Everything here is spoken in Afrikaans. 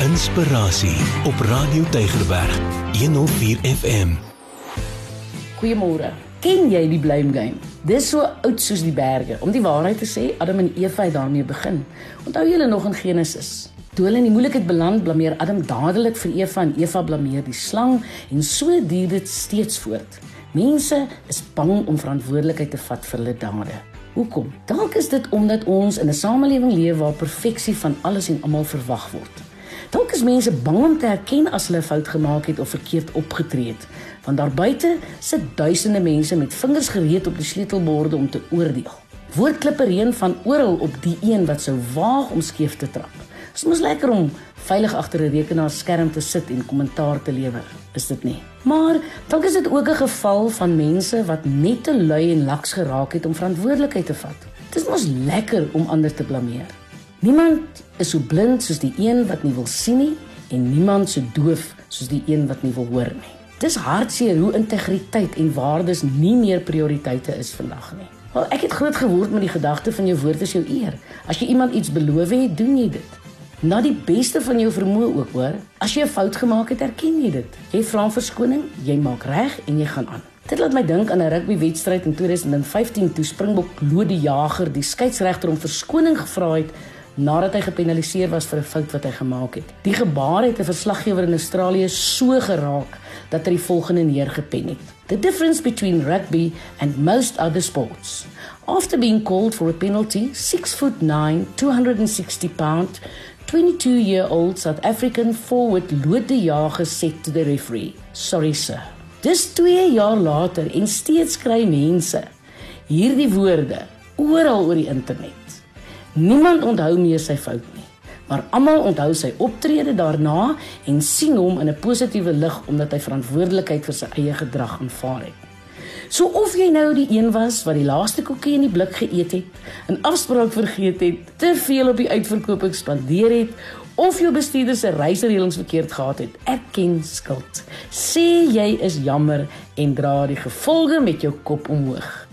Inspirasie op Radio Tygerberg 104 FM. Goeiemôre. Ken jy die blame game? Dis so oud soos die berge. Om die waarheid te sê, Adam en Eva het daarmee begin. Onthou julle nog in Genesis? Toe hulle in die moeilikheid beland, blameer Adam dadelik vir Eva en Eva blameer die slang en so duur dit steeds voort. Mense is bang om verantwoordelikheid te vat vir hulle dade. Hoekom? Dalk is dit omdat ons in 'n samelewing leef waar perfeksie van alles en almal verwag word. Dalk is mense bang om te erken as hulle fout gemaak het of verkeerd opgetree het, want daar buite sit duisende mense met vingers gereed op die sleutelborde om te oordeel. Woordklippe reën van oral op die een wat sou waag om skeef te trap. Dit mos lekker om veilig agter 'n rekenaarskerm te sit en kommentaar te lewer, is dit nie? Maar dalk is dit ook 'n geval van mense wat net te lui en laks geraak het om verantwoordelikheid te vat. Dit is mos lekker om ander te blameer. Niemand is so blind soos die een wat nie wil sien nie en niemand so doof soos die een wat nie wil hoor nie. Dis hartseer hoe integriteit en waardes nie meer prioriteite is vandag nie. Wel, ek het groot geword met die gedagte van jou woord is jou eer. As jy iemand iets beloof het, doen jy dit na die beste van jou vermoë ook hoor. As jy 'n fout gemaak het, erken jy dit. Jy vra verskoning, jy maak reg en jy gaan aan. Dit laat my dink aan 'n rugbywedstryd in 2015 toe Springbok Lode Jager die skeieregter om verskoning gevra het nadat hy gepenaliseer was vir 'n fout wat hy gemaak het. Die gebaar het 'n verslaggewer in Australië so geraak dat hy die volgende neergepen het. The difference between rugby and most other sports. After being called for a penalty, 6 foot 9, 260 pound 22 year old South African forward Lood de Jager said to the referee, "Sorry sir." Dis 2 jaar later en steeds kry mense hierdie woorde oral oor die internet. Niemand onthou meer sy fout nie, maar almal onthou sy optrede daarna en sien hom in 'n positiewe lig omdat hy verantwoordelikheid vir sy eie gedrag aanvaar het. So of jy nou die een was wat die laaste koekie in die blik geëet het, 'n afspraak vergeet het, te veel op die uitverkoop spandeer het of jou bestuurder se reisreëlings verkeerd gehad het, erken skuld. Sê jy is jammer en dra die gevolge met jou kop omhoog.